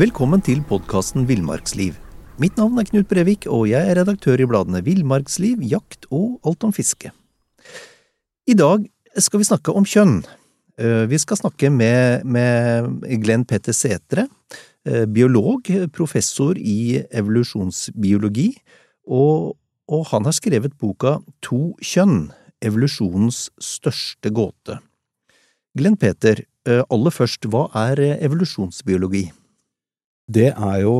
Velkommen til podkasten Villmarksliv. Mitt navn er Knut Brevik, og jeg er redaktør i bladene Villmarksliv, Jakt og Alt om fiske. I dag skal vi snakke om kjønn. Eh, vi skal snakke med, med Glenn Petter Sætre, eh, biolog, professor i evolusjonsbiologi, og, og han har skrevet boka To kjønn – evolusjonens største gåte. Glenn Peter, eh, aller først, hva er evolusjonsbiologi? Det er jo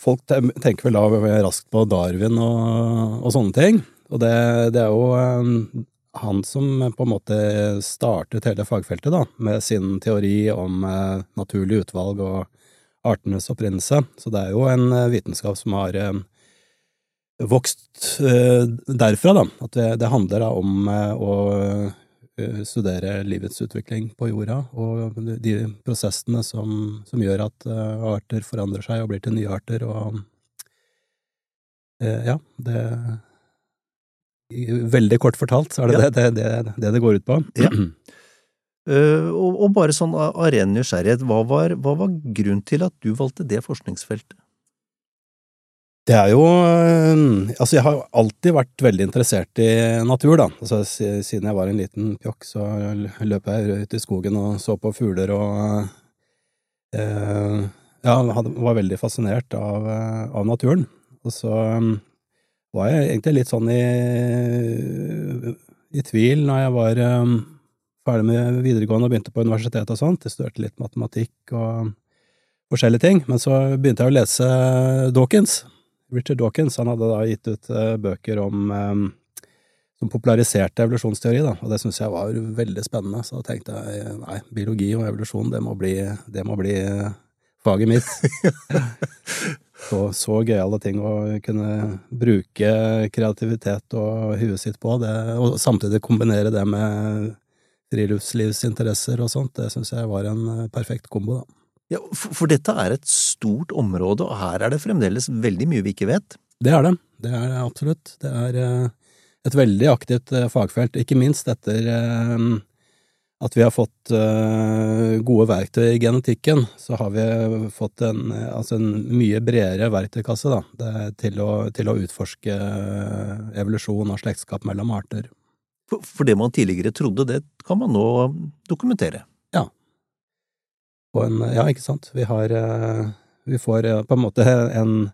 Folk tenker vel da raskt på Darwin og, og sånne ting. Og det, det, er jo han som på en måte startet hele fagfeltet, da, med sin teori om naturlig utvalg og artenes opprinnelse. Så det er jo en vitenskap som har vokst derfra, da. At det, det handler da om å studere livets utvikling på jorda, og de prosessene som, som gjør at arter forandrer seg og blir til nye arter, og ja, det Veldig kort fortalt, så er det ja. det, det, det, det går ut på. Ja. Uh, og, og, bare sånn av ren nysgjerrighet, hva var, hva var grunnen til at du valgte det forskningsfeltet? Det er jo Altså, jeg har alltid vært veldig interessert i natur, da. Altså, siden jeg var en liten pjokk, så løp jeg ut i skogen og så på fugler og eh, Ja, var veldig fascinert av, av, naturen. Og så var jeg egentlig litt sånn i, i tvil når jeg var um, ferdig med videregående og begynte på universitetet og sånt. Jeg studerte litt matematikk og forskjellige ting. Men så begynte jeg å lese Dawkins. Richard Dawkins han hadde da gitt ut uh, bøker om um, som populariserte evolusjonsteori, da, og det syntes jeg var veldig spennende. Så tenkte jeg nei, biologi og evolusjon, det må bli, det må bli faget mitt. så, så gøyale ting å kunne bruke kreativitet og huet sitt på, det, og samtidig kombinere det med friluftslivsinteresser og sånt, det syns jeg var en perfekt kombo, da. Ja, for, dette er et stort område, og her er det fremdeles veldig mye vi ikke vet? Det er det. Det er det absolutt. Det er eh, et veldig aktivt eh, fagfelt, ikke minst etter eh, at vi har fått gode verktøy i genetikken, så har vi fått en, altså en mye bredere verktøykasse da, til, å, til, å, utforske evolusjon og slektskap mellom arter. For, det man tidligere trodde, det kan man nå dokumentere? Ja. En, ja, ikke sant. Vi har uh, Vi får uh, på en måte en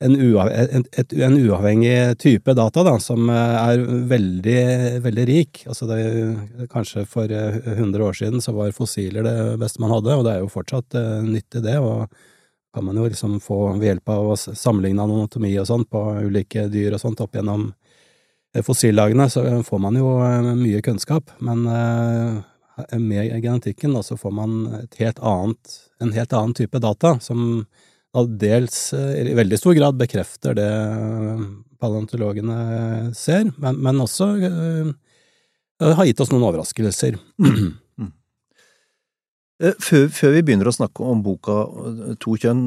en, uavhengig, et, en uavhengig type data da, som eh, er veldig, veldig rik. Altså det, kanskje for 100 eh, år siden så var fossiler det beste man hadde, og det er jo fortsatt nyttig det. og kan man jo liksom få ved hjelp av å sammenligne anatomi og sånt på ulike dyr og sånt opp gjennom fossillagene, så får man jo mye kunnskap. Men med genetikken da, så får man helt annet, en helt annen type data som dels eh, i veldig stor grad bekrefter det eh, paleontologene ser, men, men også uh, har gitt oss noen overraskelser. Mm. Mm. Før, før, vi begynner å snakke om boka To kjønn,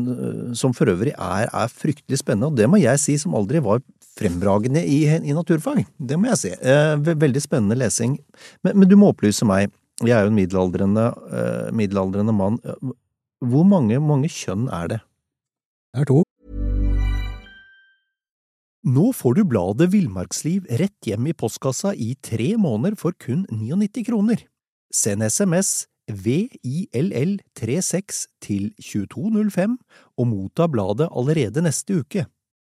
som for øvrig er, er, fryktelig spennende, og det må jeg si som aldri var fremragende i, i naturfag, det må jeg si. Veldig spennende lesing. Men, men, du må opplyse meg, jeg er jo en middelaldrende, middelaldrende mann, hvor mange, mange kjønn er det? Det er to. Nå får du bladet Villmarksliv rett hjem i postkassa i tre måneder for kun 99 kroner. Send SMS VILL36 til 2205 og motta bladet allerede neste uke.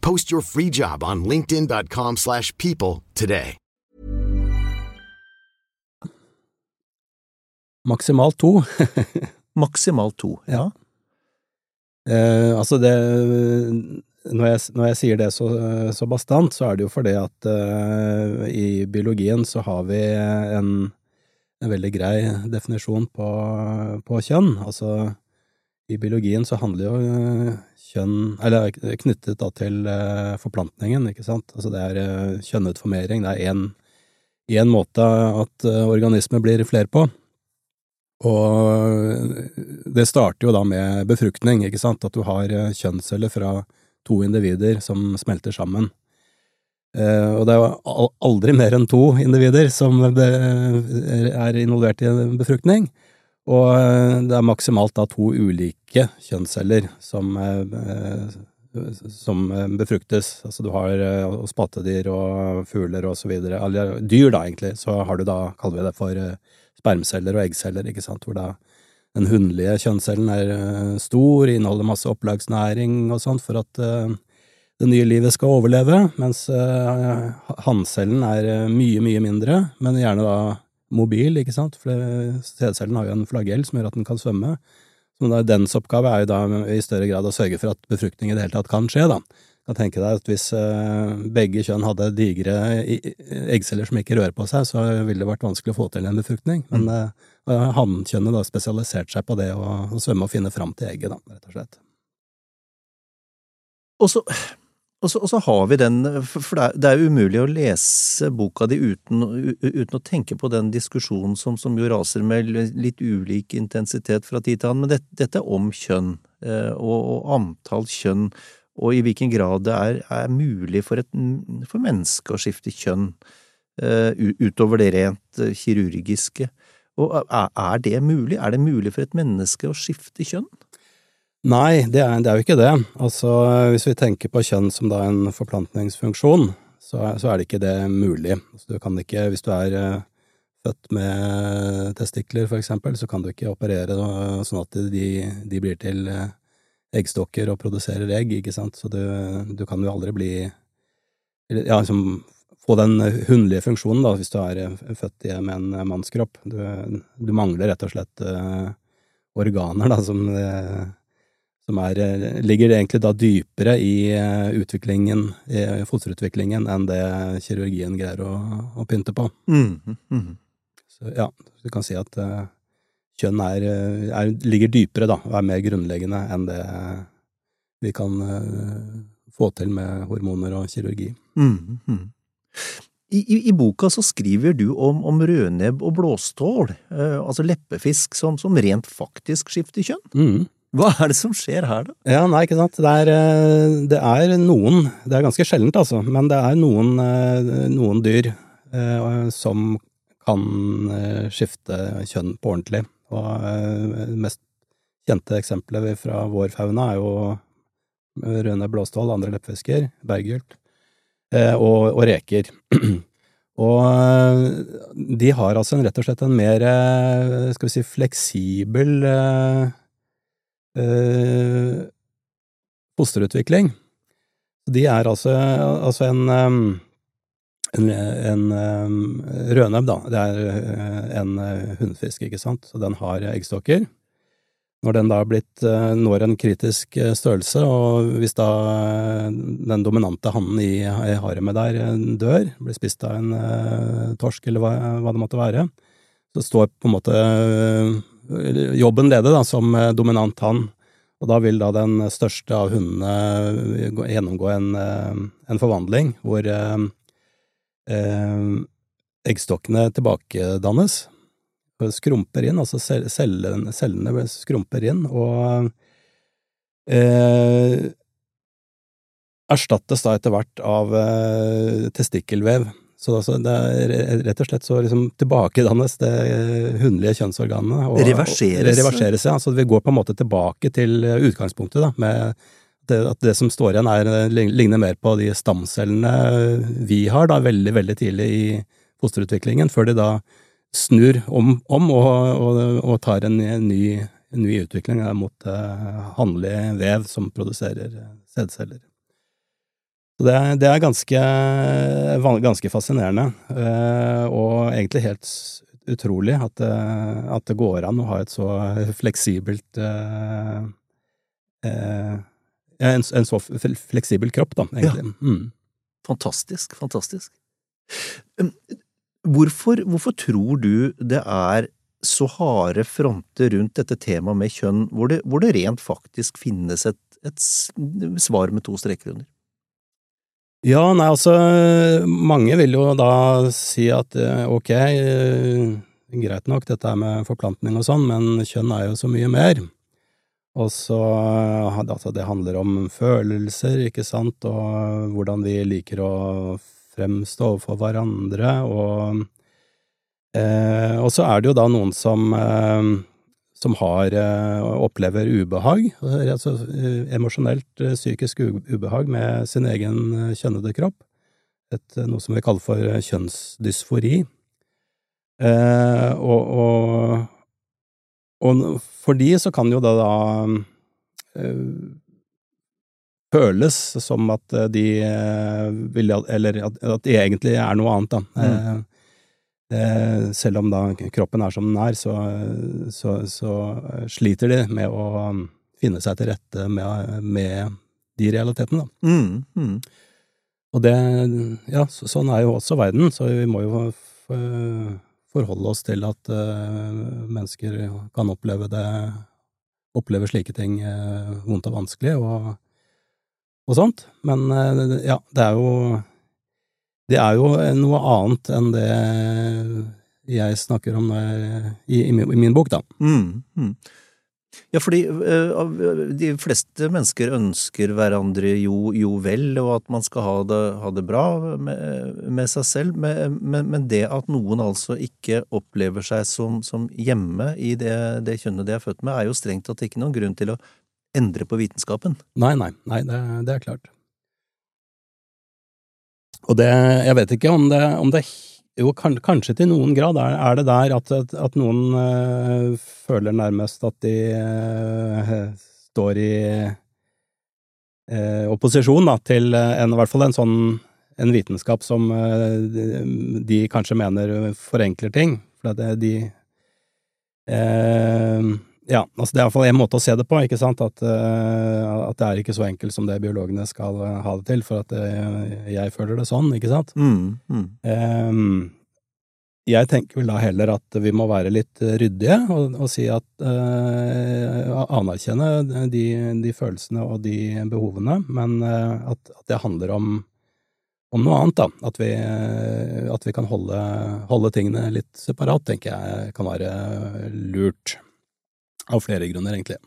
Post your free job on linkedin.com slash people today. Maksimalt to. Maksimalt to, ja. Eh, altså det når jeg, når jeg, sier det så, så, bastant, så er det jo fordi at eh, i biologien så har vi en, en veldig grei definisjon på, på, kjønn. Altså i biologien så handler jo eh, kjønn Eller er knyttet da til eh, forplantningen, ikke sant. Altså det er eh, kjønnet formering. Det er én måte at organismer blir flere på. Og det starter jo da med befruktning, ikke sant. At du har kjønnsceller fra to individer som smelter sammen. Og det er jo aldri mer enn to individer som er involvert i en befruktning. Og eh, det er maksimalt da to ulike kjønnsceller som, eh, som eh, befruktes. Altså du har spatedyr og fugler og så videre. Eller dyr, da, egentlig. Så har du da, kaller vi det for spermceller og eggceller, ikke sant, hvor da den hunnlige kjønnscellen er stor, inneholder masse opplagsnæring og sånt for at det nye livet skal overleve, mens hanncellen er mye, mye mindre, men gjerne da mobil, ikke sant, for sædcellen har jo en flagell som gjør at den kan svømme. Men da, dens oppgave er jo da i større grad å sørge for at befruktning i det hele tatt kan skje, da. Kan tenke deg at hvis uh, begge kjønn hadde digre eggceller som ikke rører på seg, så ville det vært vanskelig å få til en befruktning. Men uh, hannkjønnet da spesialisert seg på det å, å svømme og finne fram til egget, da, rett og slett. Og så og så, og så, har vi den, for det er, jo umulig å lese boka di uten, uten, å tenke på den diskusjonen som, som, jo raser med litt ulik intensitet fra tid til annen, men dette, dette er om kjønn, eh, og, og, antall kjønn, og i hvilken grad det er, er mulig for et for menneske å skifte kjønn, eh, utover det rent eh, kirurgiske. Og er det mulig? Er det mulig for et menneske å skifte kjønn? Nei, det er, det er, jo ikke det. Altså, hvis vi tenker på kjønn som da en forplantningsfunksjon, så er, så er det ikke det mulig. Altså, du kan ikke, hvis du er uh, født med testikler, for eksempel, så kan du ikke operere uh, sånn at de, de blir til uh, eggstokker og produserer egg, ikke sant, så du, du kan jo aldri bli Ja, liksom få den hunnlige funksjonen, da, hvis du er født med en mannskropp. Du, du mangler rett og slett organer, da, som som er, eh, ligger egentlig da dypere i eh, utviklingen, i fosterutviklingen, enn det kirurgien greier å, å pynte på. Mm, mm. Så ja, du kan si at uh, kjønn er, er, ligger dypere, da, og er mer grunnleggende enn det vi kan uh, få til med hormoner og kirurgi. Mm, I, i, I, boka så skriver du om, om rødnebb og blåstål, uh, altså leppefisk, som, som, rent faktisk skifter kjønn. Hva er det som skjer her, da? Ja, nei, ikke sant. Det er, eh, det er noen, det er ganske sjeldent, altså, men det er noen, eh, noen dyr eh, som kan skifte kjønn på ordentlig. Og det mest kjente eksempelet fra vår fauna er jo rødne blåstål, andre leppefisker, berggylt, og, og, reker. og de har altså en, rett og slett en mer, skal vi si, fleksibel eh, fosterutvikling. De er altså, altså en, en, en rødnebb, da. Det er eh, en eh, hunnfisk, ikke sant, så den har eggstokker. Når den da blitt, eh, når en kritisk størrelse, og hvis da den dominante hannen i, i haremet der dør, blir spist av en torsk eller hva, hva, det måtte være, så står på en måte jobben leder da, som eh, dominant hann. Og da vil da den største av hundene gjennomgå en, eh, en forvandling hvor eh, eh, eggstokkene tilbakedannes. Skrumper inn, altså cellene, cellene skrumper inn, og eh, erstattes da etter hvert av eh, testikkelvev. Så altså, det er rett og slett så liksom tilbakedannes det hundelige kjønnsorganet. Og, reverseres? Og reverseres, ja. Så vi går på en måte tilbake til utgangspunktet, da, med det, at det som står igjen er, ligner mer på de stamcellene vi har, da, veldig, veldig tidlig i fosterutviklingen, før de da snur om, om og, og, og, tar en ny, ny utvikling mot uh, hannlig vev som produserer sædceller. Så det, det er ganske, ganske fascinerende, eh, og egentlig helt utrolig at, at, det går an å ha et så fleksibelt eh, eh, en, en, så fleksibel kropp, da, egentlig. Ja. Mm. Fantastisk, fantastisk. Hvorfor, hvorfor, tror du det er så harde fronter rundt dette temaet med kjønn, hvor det, hvor det rent faktisk finnes et, et svar med to streker under? Ja, nei, altså, mange vil jo da si at eh, ok, eh, greit nok dette med forplantning og sånn, men kjønn er jo så mye mer. Og så altså, det handler om følelser, ikke sant, og hvordan vi liker å fremstå overfor hverandre, og eh, Og så er det jo da noen som eh, som har, eh, opplever ubehag, altså eh, emosjonelt eh, psykisk ubehag med sin egen kjønnede kropp. Et, noe som vi kaller for kjønnsdysfori. Eh, og, og, og, for de så kan jo det da eh, føles som at de vil Eller at, at de egentlig er noe annet, da. Mm. Eh, selv om da kroppen er som den er, så, så, så sliter de med å um, finne seg til rette med, med de realitetene, da. Mm, mm. Og det Ja, så, sånn er jo også verden, så vi må jo forholde oss til at uh, mennesker kan oppleve det Oppleve slike ting uh, vondt og vanskelig og, og sånt. Men ja, det er jo det er jo noe annet enn det jeg snakker om i, i, i min bok, da. Mm, mm. Ja, fordi uh, de fleste mennesker ønsker hverandre jo, jo, vel, og at man skal ha det, ha det bra med, med, seg selv, men, men, det at noen altså ikke opplever seg som, som hjemme i det, det, kjønnet de er født med, er jo strengt tatt ikke noen grunn til å endre på vitenskapen. Nei, nei, nei det, det er klart. Og det, jeg vet ikke om det, om det jo, kanskje til noen grad er, er det der at, at noen øh, føler nærmest at de øh, står i øh, opposisjon da, til en, i hvert fall en sånn en vitenskap som de kanskje mener forenkler ting. For det, de ja, altså det er iallfall en måte å se det på, ikke sant, at, uh, at, det er ikke så enkelt som det biologene skal uh, ha det til, for at uh, jeg føler det sånn, ikke sant. Mm, mm. Um, jeg tenker vel da heller at vi må være litt ryddige og, og si at Anerkjenne de, de, følelsene og de behovene, men at, at, det handler om, om noe annet, da. At vi, at vi kan holde, holde tingene litt separat, tenker jeg kan være lurt. Av flere grunner, egentlig.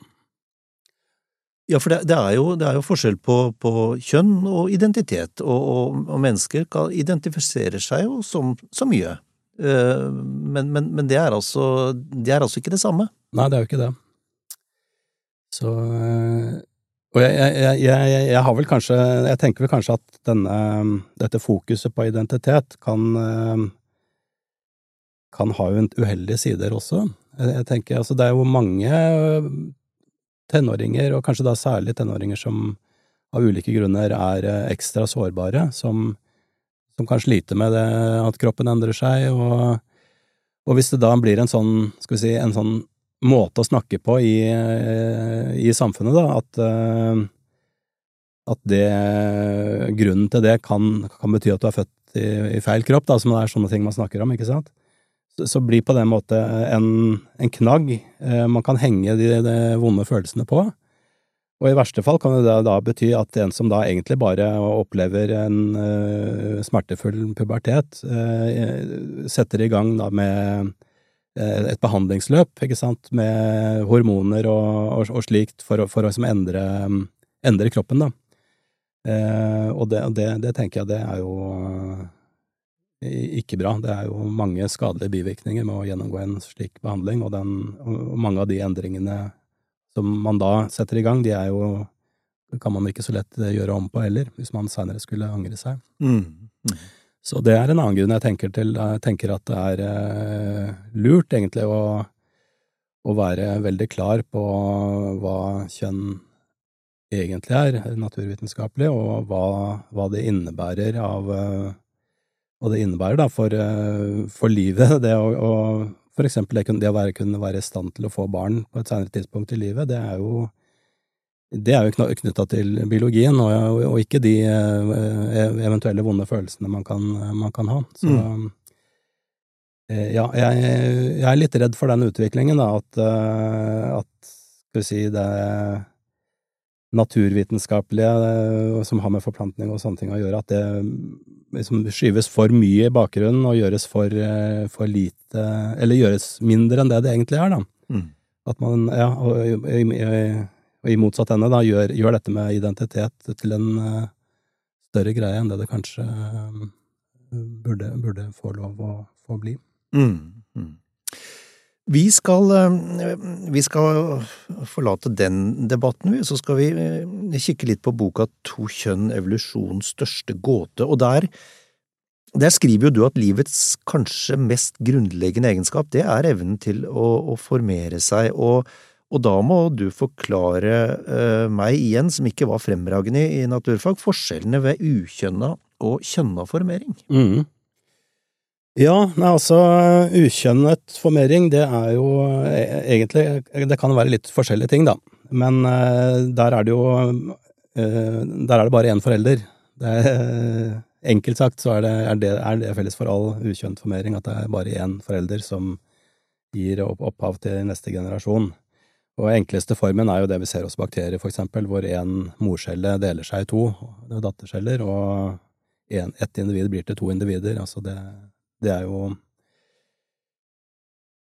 Ja, for det, det, er, jo, det er, jo, forskjell på, på kjønn og identitet, og, og, og, mennesker kan identifisere seg jo som så mye. Uh, men, men, men det, er altså, det er altså ikke det samme. Nei, det er jo ikke det. Så uh, Og jeg, jeg, jeg, jeg, har vel kanskje Jeg tenker vel kanskje at denne, dette fokuset på identitet kan uh, kan ha uheldige sider også. Jeg tenker, altså Det er jo mange øh, tenåringer, og kanskje da særlig tenåringer som av ulike grunner er øh, ekstra sårbare, som, som kan slite med det at kroppen endrer seg, og, og, hvis det da blir en sånn, skal vi si, en sånn måte å snakke på i, øh, i samfunnet, da, at, at det Grunnen til det kan, kan, bety at du er født i, i feil kropp, da, som det er sånne ting man snakker om, ikke sant? Så blir på den måte en, en knagg eh, man kan henge de, de, vonde følelsene på. Og i verste fall kan det da, da, bety at en som da egentlig bare opplever en uh, smertefull pubertet, uh, setter i gang da med uh, et behandlingsløp, ikke sant, med hormoner og, og, og slikt for, for å liksom endre, endre, kroppen, da. og det, det, det, tenker jeg det er jo ikke bra. Det er jo mange skadelige bivirkninger med å gjennomgå en slik behandling, og, den, og mange av de endringene som man da setter i gang, de er jo kan man ikke så lett eh, gjøre om på heller, hvis man seinere skulle angre seg. Mm. Mm. Så det er en annen grunn jeg tenker til. Jeg tenker at det er eh, lurt, egentlig, å, å, være veldig klar på hva kjønn egentlig er, naturvitenskapelig, og hva, hva det innebærer av eh, og det innebærer da for, eh, for livet, det å, å for eksempel det, det å være, kunne være i stand til å få barn på et senere tidspunkt i livet, det er jo det er jo knytta til biologien, og, og, ikke de eh, eventuelle vonde følelsene man kan, man kan ha. Så mm. Eh, ja, jeg, jeg, er litt redd for den utviklingen, da, at, at skal vi si det naturvitenskapelige som har med forplantning og sånne ting å gjøre, at det liksom skyves for mye i bakgrunnen og gjøres for, uh, for lite Eller gjøres mindre enn det det egentlig er, da. Mm. At man, ja, og, og, og, i motsatt ende, da, gjør, gjør, dette med identitet til en større greie enn det det kanskje burde, burde få lov å få bli. Mm, mm. Vi skal, eh, vi skal, forlate den debatten, vi, så skal vi eh, kikke litt på boka To kjønn – evolusjonens største gåte. Og der, der, skriver jo du at livets kanskje mest grunnleggende egenskap, det er evnen til å, å formere seg. Og, og, da må du forklare uh, meg igjen, som ikke var fremragende i naturfag, forskjellene ved ukjønna og kjønna formering. Mm. Ja, altså ukjønnet formering, det er jo e, egentlig Det kan være litt forskjellige ting, da. Men uh, der er det jo uh, Der er det bare én forelder. Det er, enkelt sagt så er det, er, det, er det, felles for all ukjønnet formering at det er bare én forelder som gir opp, opphav til neste generasjon. Og enkleste formen er jo det vi ser hos bakterier, for eksempel, hvor én morcelle deler seg i to datterceller, og en, ett individ blir til to individer. Altså det det er jo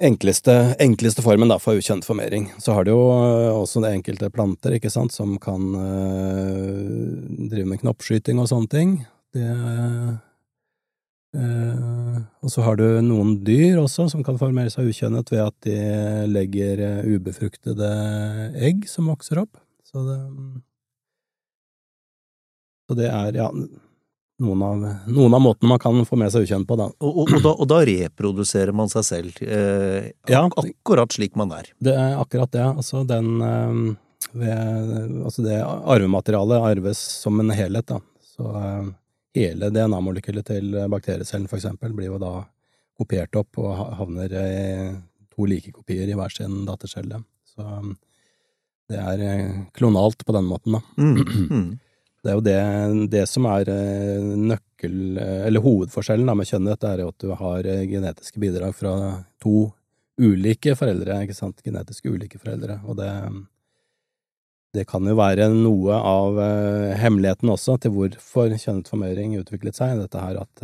enkleste, enkleste formen da, for ukjent formering. Så har du jo eh, også det enkelte planter, ikke sant, som kan øh, drive med knoppskyting og sånne ting. Det øh, Og så har du noen dyr også som kan formere seg ukjønnet ved at de legger ubefruktede egg som vokser opp. Så det, så det er, ja noen av, noen av måtene man kan få med seg ukjent på, da. Og, og, og, da, og da, reproduserer man seg selv, eh, ja, akkurat slik man er? Det er akkurat det. Altså den eh, ved, Altså det arvematerialet arves som en helhet, da. Så eh, hele DNA-molekylet til bakteriecellen, for eksempel, blir jo da kopiert opp og havner i to like kopier i hver sin dattercelle. Så eh, det er eh, klonalt på den måten, da. Mm. Det er jo det, det som er eh, nøkkel... Eh, eller hovedforskjellen da med kjønnet, det er jo at du har eh, genetiske bidrag fra to ulike foreldre, ikke sant, genetisk ulike foreldre, og det det kan jo være noe av hemmeligheten også til hvorfor kjønnet formering utviklet seg, dette her at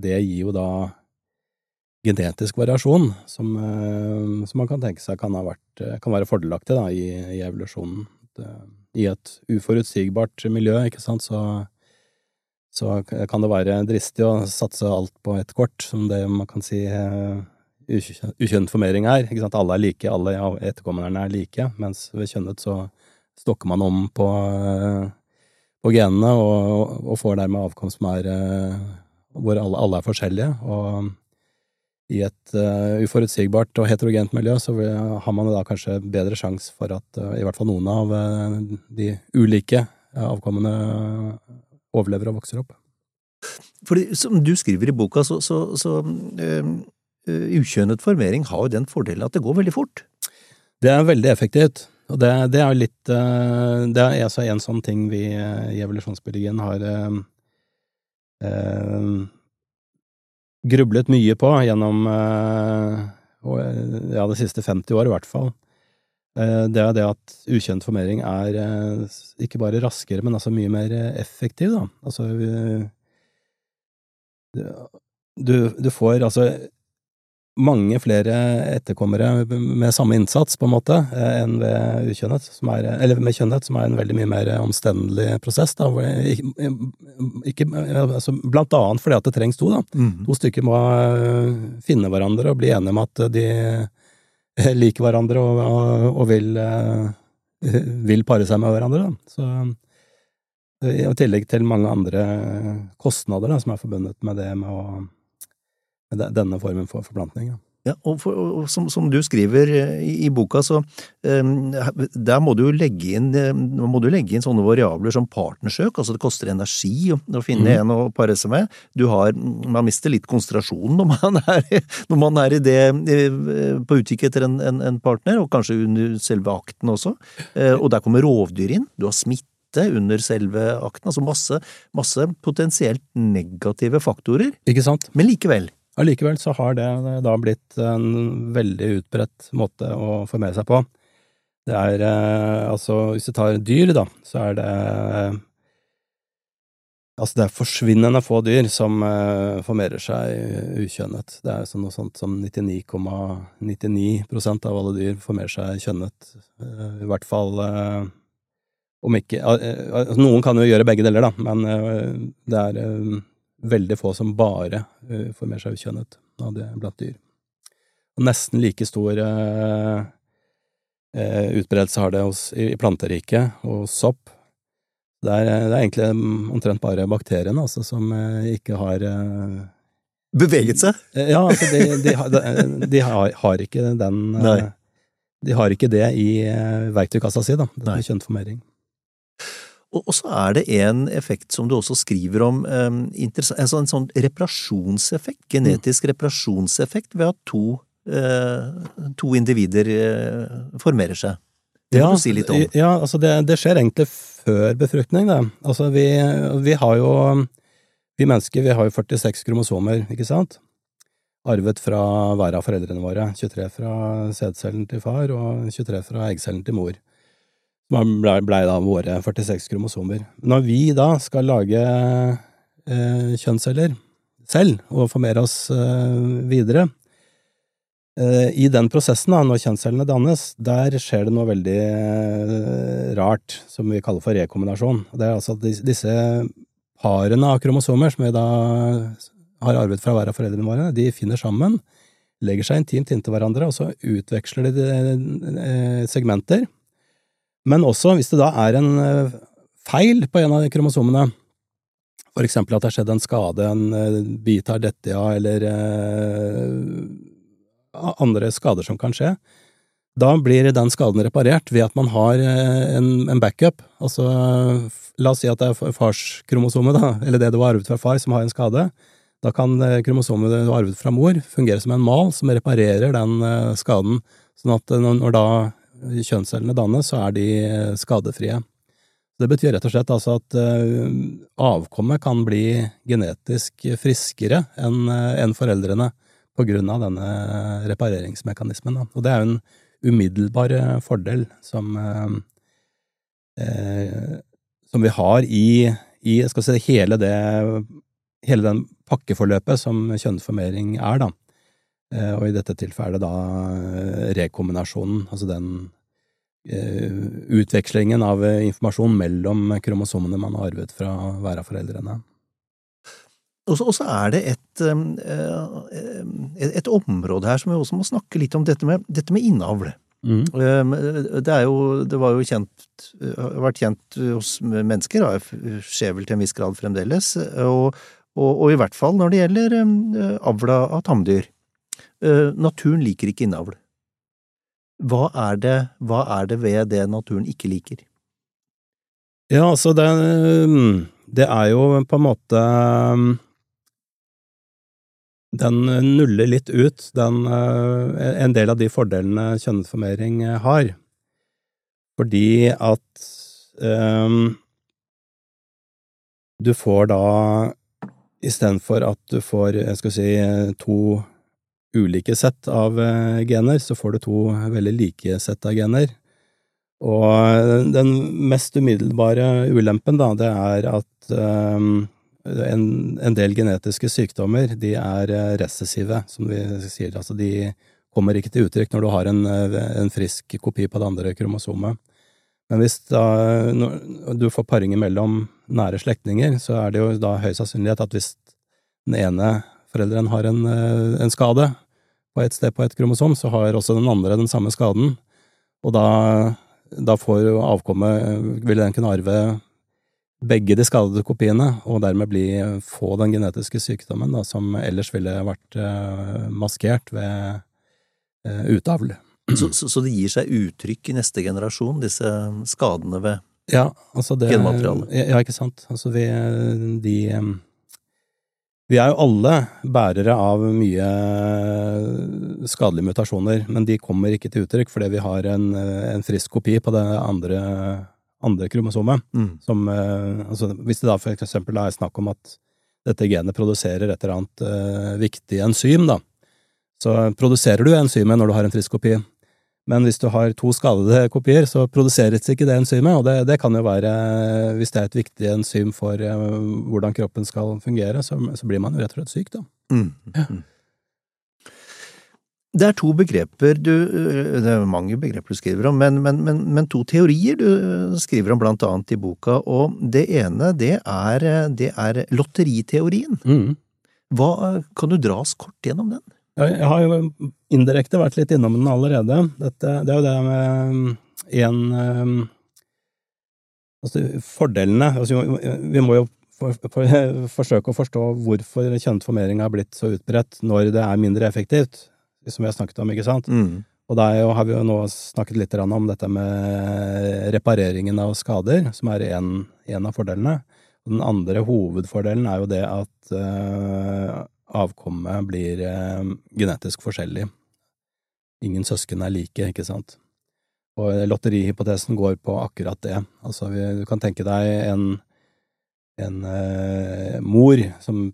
det gir jo da genetisk variasjon som, som man kan tenke seg kan, vært, kan være fordelaktig da, i, i evolusjonen. Det, i et uforutsigbart miljø, ikke sant, så, så kan det være dristig å satse alt på ett kort, som det man kan si uh, ukjønnet formering er. Ikke sant? Alle er like, alle etterkommerne er like, mens ved kjønnet så stokker man om på, uh, på genene og, og, får dermed avkomst som er uh, hvor alle, alle, er forskjellige. og i et uh, uforutsigbart og heterogent miljø, så har man da kanskje bedre sjanse for at uh, i hvert fall noen av uh, de ulike avkommene overlever og vokser opp. Fordi, som du skriver i boka, så, så, så ukjønnet formering har jo den fordelen at det går veldig fort. Det er veldig effektivt. Og det, det er litt Det er altså en sånn ting vi i evolusjonsbiologien har grublet mye på gjennom eh, ja, de siste 50 år, i hvert fall. Eh, det er det at ukjent formering er eh, ikke bare raskere, men altså mye mer effektiv, da. Altså du, du får altså mange flere etterkommere med samme innsats, på en måte, eh, enn ved ukjønnet, som er, eller med kjønnhet, som er en veldig mye mer omstendelig prosess. Da, ikke, ikke, altså, blant annet fordi at det trengs to. da. Mm. To stykker må eh, finne hverandre og bli enige om at de liker hverandre og, og, og vil, eh, vil, pare seg med hverandre. Da. Så, I tillegg til mange andre kostnader da, som er forbundet med det med å denne formen for forplantning. Ja. Ja, og, for, og som, som, du skriver eh, i, i boka, så um, der må du jo legge inn, må du legge inn sånne variabler som partnersøk, altså det koster energi å, å finne mm. en å pare seg med. Du har, man mister litt konsentrasjonen når man er, når man er i det, på utkikk etter en, en, en, partner, og kanskje under selve akten også. Uh, og der kommer rovdyr inn, du har smitte under selve akten, altså masse, masse potensielt negative faktorer. Ikke sant? Men likevel, allikevel så har det da blitt en veldig utbredt måte å formere seg på. Det er altså, hvis du tar dyr, da, så er det Altså, det er forsvinnende få dyr som uh, formerer seg ukjønnet. Det er sånn noe sånt som 99,99 ,99 av alle dyr formerer seg kjønnet. I hvert fall om ikke altså, Noen kan jo gjøre begge deler, da, men det er veldig få som bare formerer seg ukjønnet av det blant dyr. Og nesten like stor utbredelse har det hos, i, i planteriket og sopp det er, det er, egentlig omtrent bare bakteriene altså, som eh, ikke har eh, Beveget seg? Eh, ja, altså de, de, de, de har, har, ikke den Nei. De har ikke det i verktøykassa si, da. Det er kjønnformering. Og, så er det en effekt som du også skriver om, um, en, sånn, sånn, reparasjonseffekt, genetisk mm. reparasjonseffekt ved at to, uh, to individer uh, formerer seg. Det ja, du si. Ja, altså det, det skjer egentlig før befruktning, det. Altså vi, vi, har jo Vi mennesker vi har jo 46 kromosomer, ikke sant? Arvet fra hver av foreldrene våre. 23 fra sædcellen til far og 23 fra eggcellen til mor. Som blei ble da våre 46 kromosomer. Når vi da skal lage eh, kjønnsceller selv og formere oss eh, videre, Eh, I den prosessen, da, når kjønnscellene dannes, der skjer det noe veldig eh, rart, som vi kaller for rekombinasjon. Det er altså at disse parene av kromosomer, som vi da har arvet fra hver av foreldrene våre, de finner sammen, legger seg intimt inntil hverandre, og så utveksler de eh, segmenter. Men også hvis det da er en feil på en av kromosomene, for eksempel at det har skjedd en skade, en bit har dette av, eller andre skader som kan skje. Da blir den skaden reparert ved at man har eh, en, en backup. Altså, la oss si at det er farskromosomet, da, eller det du har arvet fra far, som har en skade. Da kan eh, kromosomet du har arvet fra mor, fungere som en mal som reparerer den eh, skaden, sånn at når da kjønnscellene dannes, så er de skadefrie. Det betyr rett og slett altså at avkommet kan bli genetisk friskere enn foreldrene på grunn av denne repareringsmekanismen. Og det er jo en umiddelbar eh, fordel som, eh, eh, som vi har i, i si, hele, det, hele den pakkeforløpet som kjønnsformering er, da. Eh, og i dette tilfellet da eh, rekombinasjonen, altså den eh, utvekslingen av informasjon mellom kromosomene man har arvet fra hver av foreldrene. Og så er det et, et, område her som vi også må snakke litt om, dette med, dette med innavl. Mm. Det, er jo, det var jo kjent, har vært kjent hos mennesker, skjer vel til en viss grad fremdeles, og, og, og, i hvert fall når det gjelder avla av tamdyr. Naturen liker ikke innavl. Hva er, det, hva er det ved det naturen ikke liker? Ja, altså det, det er jo på en måte den nuller litt ut den, eh, en del av de fordelene kjønnsformering eh, har. Fordi at um, du får da Istedenfor at du får jeg skal si, to ulike sett av gener, så får du to veldig like sett av gener. Og den mest umiddelbare ulempen, da, det er at um, en, en, del genetiske sykdommer de er eh, recessive, som vi sier. Altså de kommer ikke til uttrykk når du har en, eh, en frisk kopi på det andre kromosomet. Men hvis da, du får paringer mellom nære slektninger, så er det jo da høy sannsynlighet at hvis den ene forelderen har en, eh, en skade på et sted på et kromosom, så har også den andre den samme skaden. Og da, da får avkommet Vil den kunne arve begge de skadede kopiene, og dermed bli, få den genetiske sykdommen da, som ellers ville vært uh, maskert ved utavl. Så, så, så, det gir seg uttrykk i neste generasjon, disse skadene ved ja, altså det, genmaterialet? Ja, ikke sant. Altså vi, de Vi er jo alle bærere av mye skadelige mutasjoner, men de kommer ikke til uttrykk fordi vi har en, en frisk kopi på det andre andre kromosomet. Mm. Som, eh, altså, hvis det da for eksempel er snakk om at dette genet produserer et eller annet uh, viktig enzym, da. Så produserer du enzymet når du har en frisk kopi. Men hvis du har to skadede kopier, så produseres ikke det enzymet, og det, det kan jo være, hvis det er et viktig enzym for uh, hvordan kroppen skal fungere, så, så, blir man jo rett og slett syk, da. Mm. Ja. Det er to begreper du øh, Det er mange begreper du skriver om, men, men, men, men to teorier du øh, skriver om blant annet i boka, og det ene, det er, det er lotteriteorien. Mm. Hva, kan du dra oss kort gjennom den? Jeg har jo indirekte vært litt innom den allerede. Dette, det er jo det med en øh, Altså, fordelene altså, Vi må jo for, for, forsøke å forstå hvorfor kjønnsformering har blitt så utbredt når det er mindre effektivt som vi har snakket om, ikke sant? Mm. Og der har vi jo nå snakket litt om dette med repareringen av skader, som er en av fordelene. Den andre hovedfordelen er jo det at uh, avkommet blir uh, genetisk forskjellig. Ingen søsken er like, ikke sant? Og lotterihypotesen går på akkurat det. Altså, du kan tenke deg en, en uh, mor som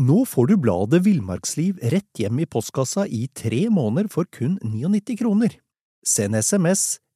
nå får du bladet Villmarksliv rett hjem i postkassa i tre måneder for kun 99 kroner. Send SMS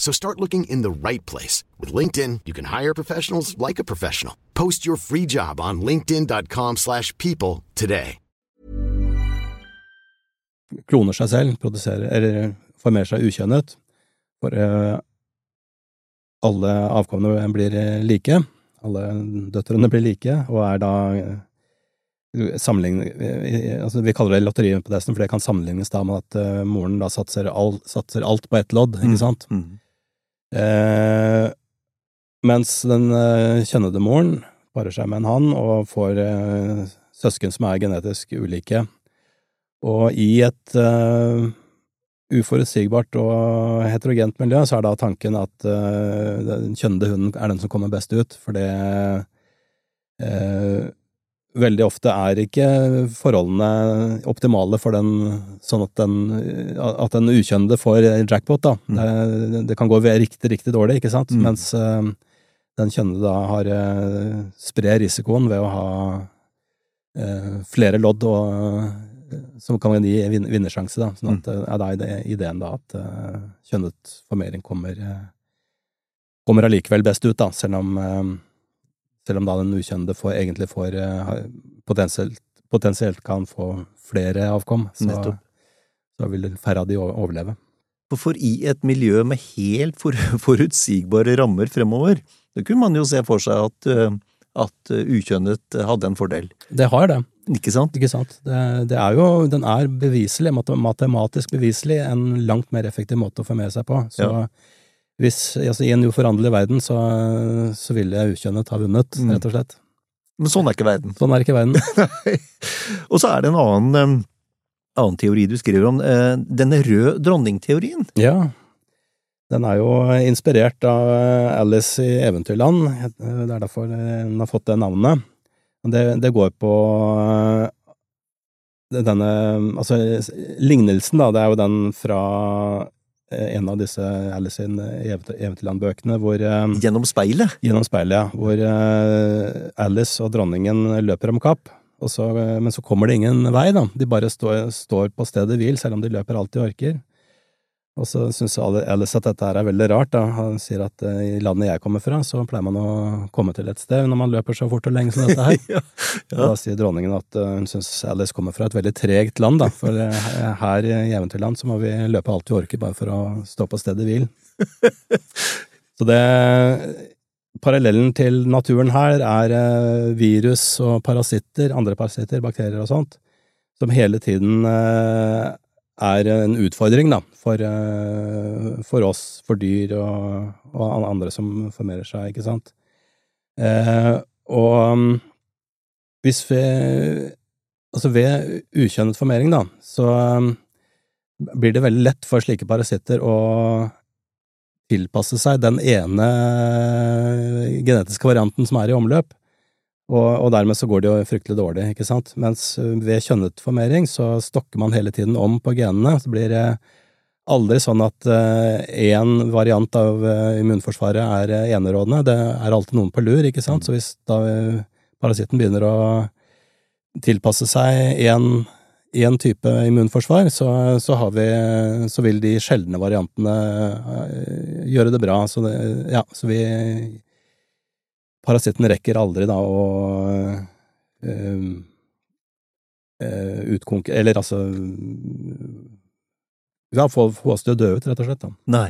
So start looking in the right place. With LinkedIn, you can hire professionals like a professional. Post your free job on linkedin.com slash people today. Kloner seg selv, produserer, eller formerer seg ukjønnet. For uh, alle avkommene blir eh, like. Alle døtrene blir like, og er da eh, sammenlignet eh, altså Vi kaller det lotteriet på desten, for det kan sammenlignes da med at uh, moren da satser, all, satser, alt på ett lodd, ikke mm, sant? Mm. Mm. Eh, mens den eh, kjønnede moren parer seg med en hann og får eh, søsken som er genetisk ulike. Og i et uforutsigbart og heterogent miljø, så er da tanken at uh, den kjønnede hunden er den som kommer best ut, for det uh, Veldig ofte er ikke forholdene optimale for den, sånn at den, at den ukjønnede får jackpot, da. Mm. Det, det, kan gå riktig, riktig dårlig, ikke sant, mm. mens uh, den kjønnede da har sprer risikoen ved å ha flere lodd og som kan gi vinnersjanse, da. Sånn at mm. Eh, er da ideen da at kjønnet formering kommer kommer allikevel best ut, da, selv om, selv om da den ukjønnede får, egentlig får potensielt, potensielt, kan få flere avkom, så, så vil færre av de overleve. For i et miljø med helt for, forutsigbare rammer fremover, det kunne man jo se for seg at, at ukjønnet hadde en fordel. Det har det. Ikke sant? Ikke sant. Det, det, er jo, den er beviselig, matematisk beviselig, en langt mer effektiv måte å få med seg på. Så ja. Hvis, altså, i en uforanderlig verden, så, så ville ukjønnet ha vunnet, mm. rett og slett. Men sånn er ikke verden. Sånn er ikke verden. og så er det en annen, annen teori du skriver om, eh, denne rød dronningteorien. Ja. Den er jo inspirert av Alice i Eventyrland, det er derfor den har fått det navnet. Det, det går på eh, denne Altså, lignelsen, da, det er jo den fra eh, en av disse Alice sin Eventyrland-bøkene hvor eh, Gjennom speilet? Gjennom speilet, ja. Hvor Alice og dronningen løper om kapp. Så, men så kommer det ingen vei, da. De bare står, står på stedet hvil, selv om de løper alt de orker. Og så syns Alice at dette her er veldig rart. da. Han sier at uh, i landet jeg kommer fra, så pleier man å komme til et sted når man løper så fort og lenge som dette her. ja, ja. Da sier dronningen at uh, hun syns Alice kommer fra et veldig tregt land, da. For uh, her i Eventyrland så må vi løpe alt vi orker bare for å stå på stedet hvil. så det Parallellen til naturen her er virus og parasitter, andre parasitter, bakterier og sånt, som hele tiden er en utfordring, da, for, eh, for oss, for dyr og, og, andre som formerer seg, ikke sant. Eh, og um, hvis vi Altså, ved ukjønnet formering, da, så um, blir det veldig lett for slike parasitter å tilpasse seg den ene genetiske varianten som er i omløp. Og, og, dermed så går det jo fryktelig dårlig, ikke sant. Mens ved kjønnet formering så stokker man hele tiden om på genene. Så blir det aldri sånn at én uh, variant av uh, immunforsvaret er enerådende. Det er alltid noen på lur, ikke sant. Så hvis da parasitten begynner å tilpasse seg én type immunforsvar, så, så, vi, så, vil de sjeldne variantene eh, gjøre det bra. Så, det, ja, så vi Parasitten rekker aldri da å øh, øh, utkonkurrere Eller altså Ja, få, få oss til å dø ut, rett og slett. da. Nei.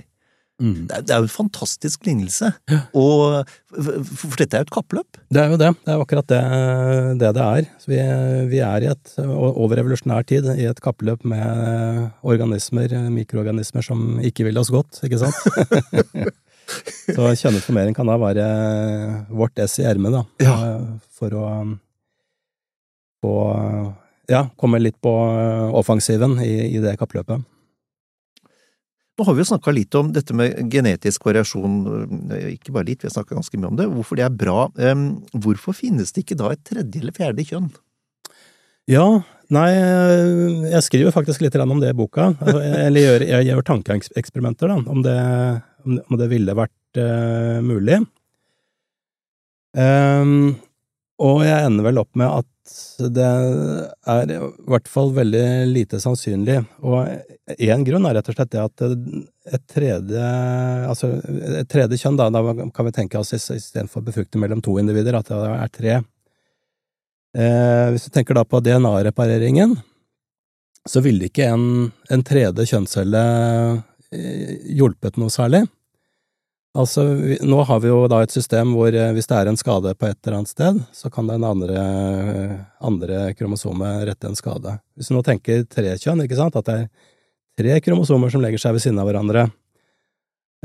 Mm. Det, er, det, er, jo en fantastisk lignelse. Ja. Og, for dette er jo et kappløp? Det er jo det. Det er akkurat det det, det er. Vi, vi, er i et overrevolusjonær tid i et kappløp med organismer, mikroorganismer, som ikke vil oss godt, ikke sant? Så kjønnet formering kan da være vårt ess i ermet, da. Ja. For å få ja, komme litt på offensiven i, i det kappløpet. Nå har vi jo snakka litt om dette med genetisk variasjon, eh, ikke bare litt, vi har snakka ganske mye om det, hvorfor det er bra. Hvorfor finnes det ikke da et tredje eller fjerde kjønn? Ja, nei, jeg skriver faktisk litt om det i boka. Altså, eller gjør, jeg gjør tankeeksperimenter, da, om det, om det ville vært uh, mulig. Um, og jeg ender vel opp med at det er i hvert fall veldig lite sannsynlig. Og én grunn er rett og slett det at et tredje, altså et tredje kjønn, da, da kan vi tenke oss istedenfor befruktning mellom to individer, at det er tre. Eh, hvis du tenker da på DNA-repareringen, så ville ikke en, en tredje kjønnscelle eh, hjulpet noe særlig. Altså, vi, nå har vi jo da et system hvor eh, hvis det er en skade på et eller annet sted, så kan den andre, andre kromosomet rette en skade. Hvis du nå tenker tre kjønn, ikke sant, at det er tre kromosomer som legger seg ved siden av hverandre,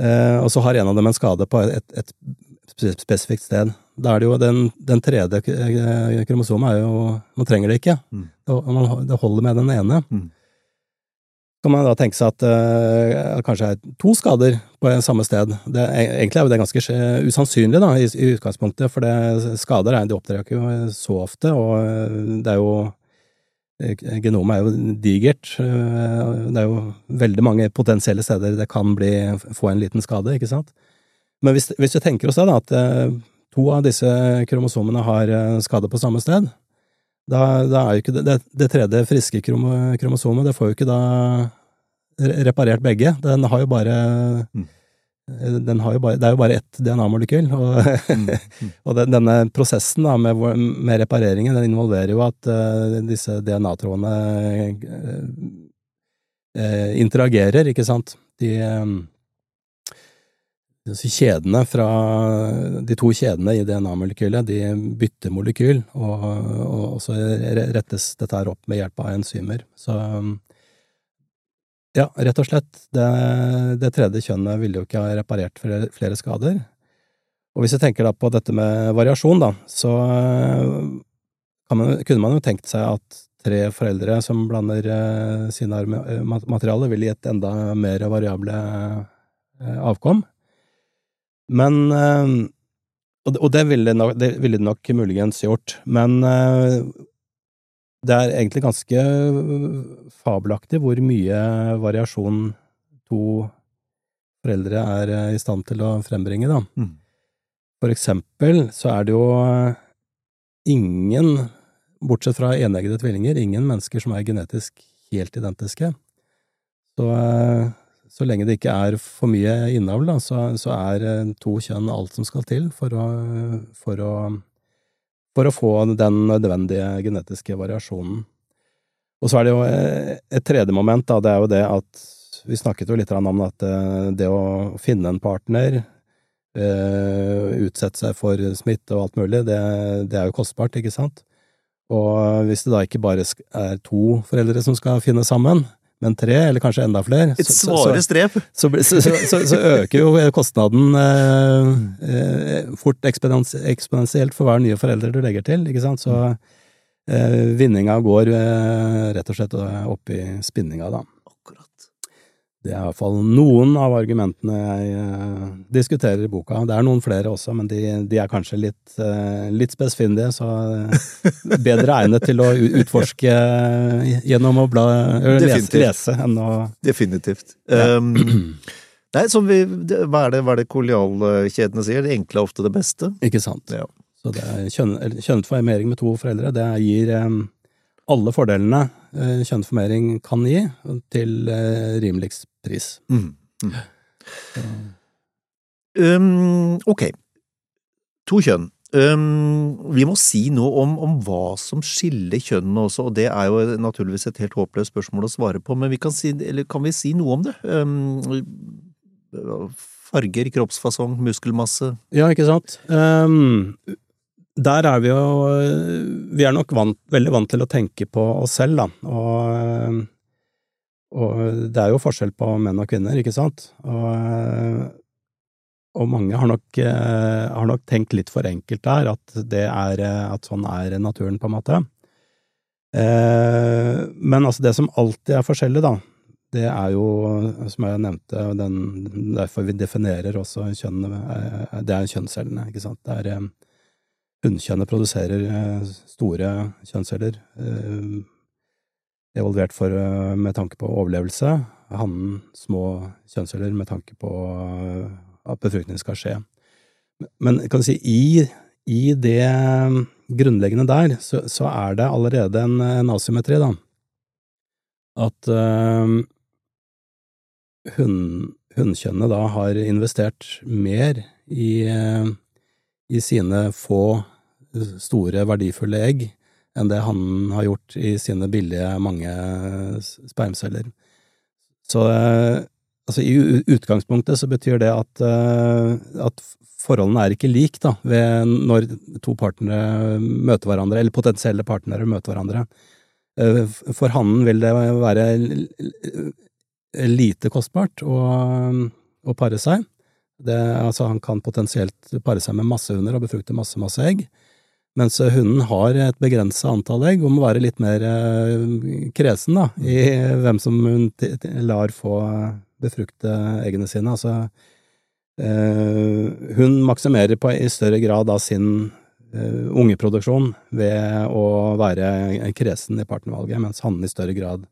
eh, og så har en av dem en skade på et, et spesifikt sted, da er det jo den, den tredje eh, kromosomet er jo Man trenger det ikke. Mm. Det, holder med den ene. Mm kan man da tenke seg at uh, kanskje er to skader på samme sted. Det, egentlig er jo det ganske usannsynlig da, i, i utgangspunktet, for det, skader er, de opptrer ikke så ofte, og eh, det er jo Genomet er jo digert. Det er jo veldig mange potensielle steder det kan bli, få en liten skade, ikke sant? Men hvis, hvis vi tenker oss det, da, at to av disse kromosomene har skade på samme sted, da, da er jo ikke det, det, tredje friske kromosomet, det får jo ikke da reparert begge. Den har jo bare mm. Den har jo bare, det er jo bare ett DNA-molekyl, og, mm. Mm. og den, denne prosessen da, med, med, repareringen den involverer jo at uh, disse DNA-trådene uh, interagerer, ikke sant. De kjedene fra De to kjedene i DNA-molekylet, de bytter molekyl, og, og, så rettes dette her opp med hjelp av enzymer. Så ja, rett og slett. Det, det tredje kjønnet ville jo ikke ha reparert flere, flere, skader. Og hvis jeg tenker da på dette med variasjon, da, så man, kunne man jo tenkt seg at tre foreldre som blander eh, sine materialer, ville gitt enda mer variable eh, avkom. Men eh, Og det ville, nok, det ville det nok muligens gjort, men eh, det er egentlig ganske fabelaktig hvor mye variasjon to foreldre er i stand til å frembringe, da. Mm. For eksempel så er det jo ingen, bortsett fra eneggede tvillinger, ingen mennesker som er genetisk helt identiske. Så så lenge det ikke er for mye innavl, da, så, så, er eh, to kjønn alt som skal til for å, for å, for å få den nødvendige genetiske variasjonen. Og så er det jo eh, et tredje moment, da, det er jo det at vi snakket jo litt om at eh, det å finne en partner, utsette seg for smitte og alt mulig, det, det er jo kostbart, ikke sant? Og hvis det da ikke bare er to foreldre som skal finne sammen, men tre, eller kanskje enda flere, Et svare strev. så, så, så, så, øker jo kostnaden eh, eh, fort eksponentielt for hver nye foreldre du legger til, ikke sant. Så eh, vinninga går eh, rett og slett opp i spinninga, da. Det er iallfall noen av argumentene jeg uh, diskuterer i boka. Det er noen flere også, men de, de er kanskje litt, uh, litt spesfindige, så uh, bedre egnet til å utforske gjennom å bla, lese, lese, enn å Definitivt. Ja. Um, nei, vi, hva er det, hva er det kolonialkjedene sier? Det enkle er ofte det beste. Ikke sant. Ja. Så det er kjønn, kjønnet formering med to foreldre, det gir um, alle fordelene eh, kjønnsformering kan gi, til eh, rimeligst pris. Mm. Mm. Um, ok. To kjønn. Um, vi må si noe om, om, hva som skiller kjønnene også, og det er jo naturligvis et helt håpløst spørsmål å svare på, men vi kan, si, kan vi si noe om det? Um, farger, kroppsfasong, muskelmasse? Ja, ikke sant. Um, der er vi jo Vi er nok vant, veldig vant til å tenke på oss selv, da. Og, og, det er jo forskjell på menn og kvinner, ikke sant? Og, og mange har nok, har nok, tenkt litt for enkelt der, at, det er, at sånn er naturen, på en måte. Men altså, det som alltid er forskjellig, da, det er jo, som jeg nevnte, den, derfor vi definerer også kjønn Det er kjønnscellene, ikke sant. Det er Hunnkjønnet produserer eh, store kjønnsceller, eh, evolvert for, eh, med tanke på overlevelse. Hannen små kjønnsceller med tanke på at befruktning skal skje. Men kan du si, i, i det grunnleggende der, så, så, er det allerede en, en asymmetri, da. At uh, hunnkjønnet da har investert mer i, i sine få store, verdifulle egg enn det han har gjort i sine billige, mange spermceller. Så altså, i utgangspunktet så betyr det at, eh, at forholdene er ikke lik da, når to partnere møter hverandre, eller potensielle partnere møter hverandre. Eh, for hannen vil det være lite kostbart å, å pare seg. Det, altså han kan potensielt pare seg med masse hunder og befrukte masse, masse egg. Mens hunden har et begrensa antall egg og må være litt mer eh, kresen da, i hvem som hun lar få befrukte eggene sine. Altså, eh, hun maksimerer på i større grad da sin eh, ungeproduksjon ved å være kresen i partnervalget, mens hannen i større grad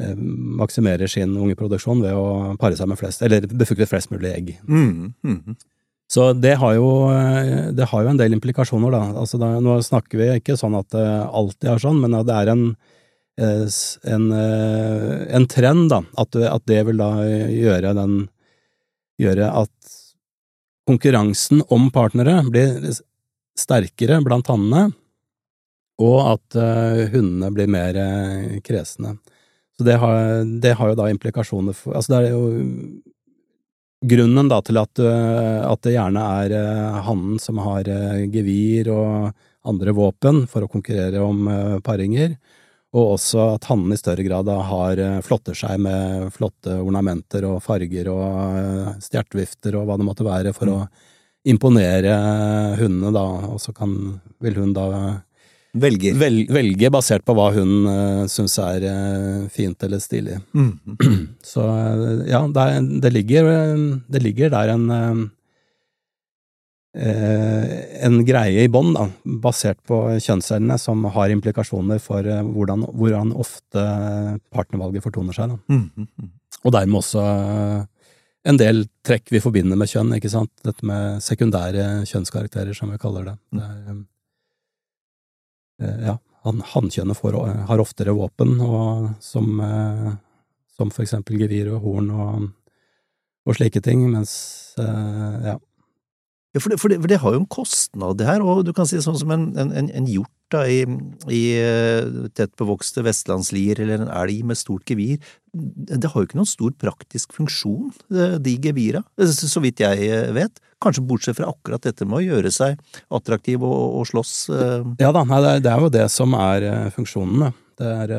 eh, maksimerer sin ungeproduksjon ved å pare seg med flest, eller befrukte flest mulig egg. Mm, mm. Så det har, jo, det har jo en del implikasjoner, da. Altså da, nå snakker vi ikke sånn at det alltid er sånn, men det er en, eh, en, eh, en trend, da. At, at, det vil da gjøre den Gjøre at konkurransen om partnere blir sterkere blant hannene, og at hundene blir mer kresne. Så det har, det har, jo da implikasjoner for Altså det er jo grunnen da til at, eh, at, det gjerne er eh, hannen som har eh, gevir og andre våpen for å konkurrere om paringer, og også at hannen i større grad da har flotter seg med flotte ornamenter og farger og stjertvifter og hva det måtte være for mm. å imponere hundene, da, og så kan, vil hun da Velger. Vel, velge basert på hva hun uh, syns er uh, fint eller stilig. Mm. Så uh, ja, det, er, det, ligger, det, ligger, der en en greie i bånn, basert på kjønnscellene, som har implikasjoner for hvordan, hvordan, ofte partnervalget fortoner seg. Da. mm. Og dermed også en del trekk vi forbinder med kjønn, ikke sant? Dette med sekundære kjønnskarakterer, som vi kaller det. det er, Eh, ja, hannkjønnet har oftere våpen, og som, eh, som for eksempel gevir og horn og, og slike ting, mens eh, ja. Ja, for det, for, det, for det, har jo en kostnad, det her, og du kan si sånn som en, en, en hjort da, i, i tett bevokste vestlandslier eller en elg med stort gevir, det har jo ikke noen stor praktisk funksjon, de gevira, så vidt jeg vet. Kanskje bortsett fra akkurat dette med å gjøre seg attraktiv og, og slåss. Ja da, er, det er, jo det som er funksjonen, det er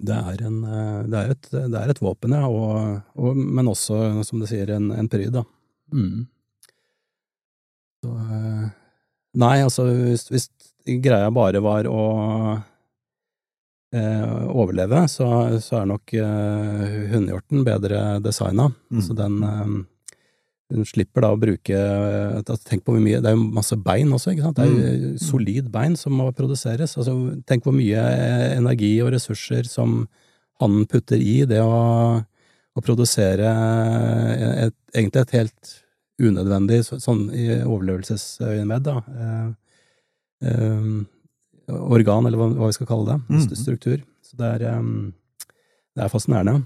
Det er, en, eh, det er, et, det er et, våpen, ja, og, og, men også, som du sier, en, en pryd, da. Mm. Så, eh, nei, altså, hvis, hvis, greia bare var å eh, overleve, så, så, er nok eh, hundehjorten bedre designa. Mm. Så den eh, den slipper da å bruke altså, Tenk på hvor mye Det er jo masse bein også, ikke sant? Det er jo mm. solid bein som må produseres. Altså, tenk hvor mye energi og ressurser som han putter i det å, å produsere et, egentlig et helt unødvendig, sånn i overlevelsesøyemed, da, eh, eh, organ, eller hva, hva, vi skal kalle det, mm. struktur. Så det er, eh, det er fascinerende.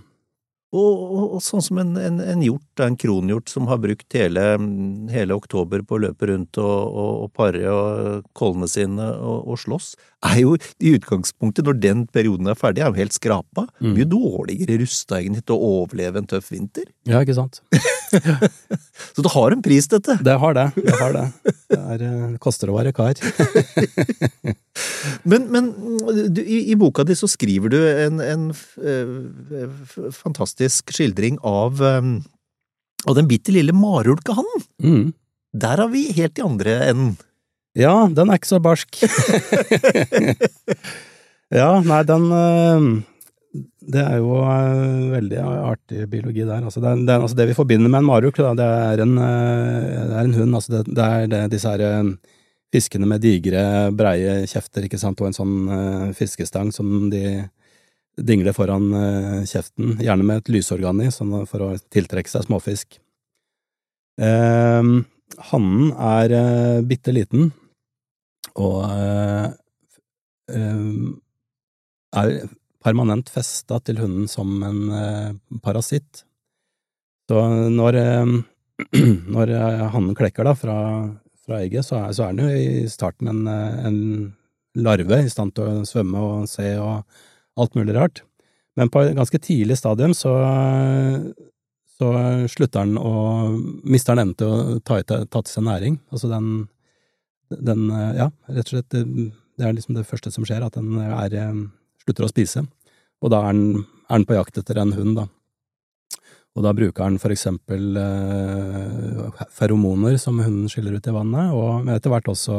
Og, og, og, sånn som en, en, en hjort, en kronhjort som har brukt hele, hele oktober på å løpe rundt og, og, og pare og kollene sine og, og, slåss, er jo i utgangspunktet, når den perioden er ferdig, er jo helt skrapa. Mm. Mye dårligere rusta egentlig til å overleve en tøff vinter. Ja, ikke sant. Så det har en pris, dette. Det har det. Det, har det. det, er, det eh, koster å være kar. men, men du, i, i, boka di så skriver du en, en uh, fantastisk skildring av, um, av den bitte lille marulkehannen. Mm. Der har vi helt i andre enden. Ja, den er ikke så barsk. ja, nei, den uh, det er jo uh, veldig artig biologi der. Altså det, det, altså det, vi forbinder med en maruk, det, er en, uh, det er en hund. Altså det, er disse her fiskene med digre, breie kjefter, ikke sant, og en sånn fiskestang som de dingler foran kjeften, gjerne med et lysorgan i, sånn for å tiltrekke seg småfisk. hannen er bitte liten, og er permanent festa til hunden som en eh, parasitt. Så når, eh, når eh, hannen klekker da fra, fra egget, så er, så er, den jo i starten en, en, larve i stand til å svømme og se og alt mulig rart. Men på et ganske tidlig stadium så, så slutter den å Mister den evnen til å ta, ta, til seg næring. Altså den, den Ja, rett og slett, det, det er liksom det første som skjer, at den er, slutter å spise. Og da er den, er den på jakt etter en hund, da. Og da bruker den for eksempel eh, feromoner som hunden skiller ut i vannet, og etter hvert også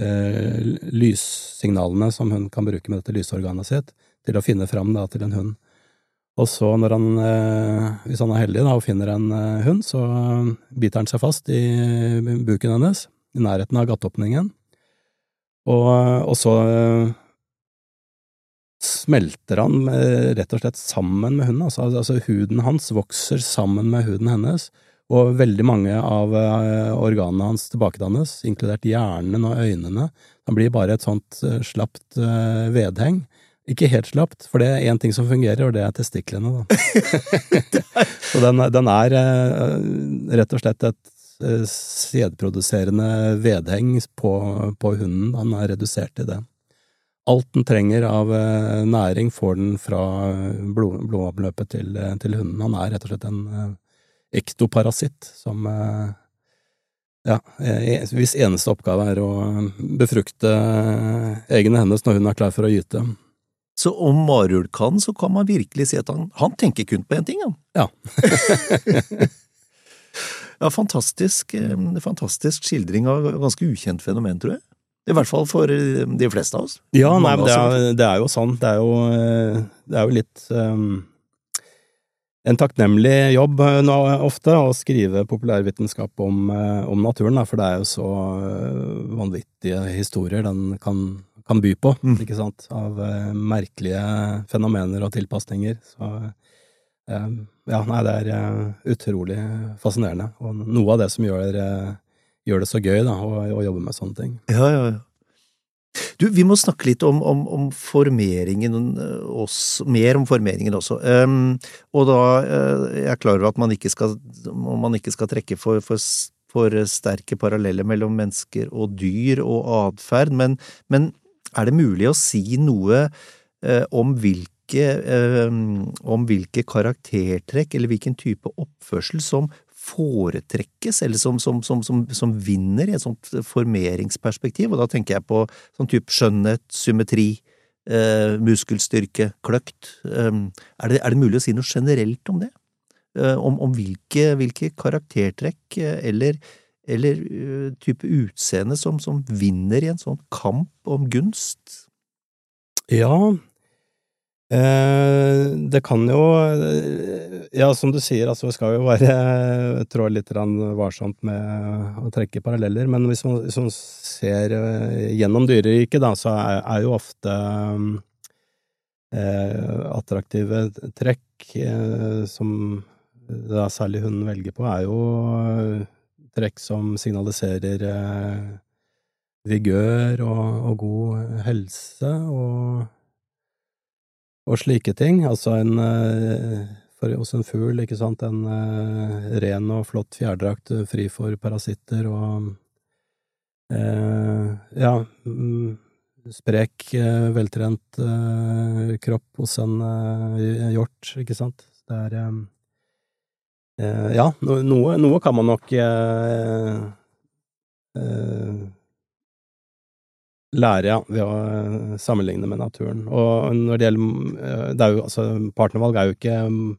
eh, lyssignalene som hun kan bruke med dette lysorganet sitt, til å finne fram da, til en hund. Og så, når han, eh, hvis han er heldig da, og finner en eh, hund, så biter han seg fast i buken hennes, i nærheten av gateåpningen, og, og så smelter han rett og slett sammen med hunden. Altså, altså, huden hans vokser sammen med huden hennes, og veldig mange av uh, organene hans tilbakedannes, inkludert hjernen og øynene. Han blir bare et sånt uh, slapt vedheng. Ikke helt slapt, for det er én ting som fungerer, og det er testiklene, da. Så den, den er rett og slett et sædproduserende vedheng på, på hunden. Han er redusert til det alt den trenger av eh, næring, får den fra eh, blod, blodomløpet til, eh, til, hunden. Han er rett og slett en ektoparasitt som ja, hvis eneste oppgave er å befrukte eggene hennes når hun er klar for å gyte. Så om marulk kan, så kan man virkelig si at han, han tenker kun på én ting, han. Ja. ja, fantastisk, fantastisk skildring av ganske ukjent fenomen, tror jeg. I hvert fall for eh, de fleste av oss. Ja, nei, men det er, det er, jo sånn. Det er jo, eh, det er jo litt um, en takknemlig jobb nå ofte å skrive populærvitenskap om, om naturen, da, for det er jo så vanvittige historier den kan, kan by på, mm. ikke sant, av merkelige fenomener og tilpasninger. Så ja, nei, det er uh, utrolig fascinerende, og noe av det som gjør uh, gjør det så gøy da, å, å, jobbe med sånne ting. Ja, ja, ja. Du, vi må snakke litt om, om, om formeringen også, mer om formeringen også. Um, og da uh, Jeg er klar over at man ikke skal, man ikke skal trekke for, for, for, sterke paralleller mellom mennesker og dyr og atferd, men, men, er det mulig å si noe uh, om hvilke uh, om hvilke karaktertrekk eller hvilken type oppførsel som foretrekkes, eller som, som, som, som, vinner i et sånt formeringsperspektiv, og da tenker jeg på sånn type skjønnhet, symmetri, eh, muskelstyrke, kløkt. Eh, er, det, er, det, mulig å si noe generelt om det? Uh, om, om hvilke, hvilke, karaktertrekk uh, eller, eller uh, type utseende som, som, vinner i en sånn kamp om gunst? Ja, Eh, det kan jo Ja, som du sier, altså vi skal jo være trå litt varsomt med å trekke paralleller, men hvis man, hvis man ser eh, gjennom dyreriket, da, så er, er jo ofte eh, attraktive trekk eh, som da særlig hunden velger på, er jo trekk som signaliserer eh, vigør og, og god helse, og og slike ting. Altså en eh, for, hos en fugl, ikke sant, en uh, ren og flott fjærdrakt eh, fri for parasitter og eh, ja, mm, sprek, veltrent veltrent kropp hos en hjort, ikke sant. Det er Ja, noe, noe, kan man nok lære, ja, ved å eh, sammenligne med naturen. Og når det gjelder eh, det er jo, altså, Partnervalg er jo ikke mm,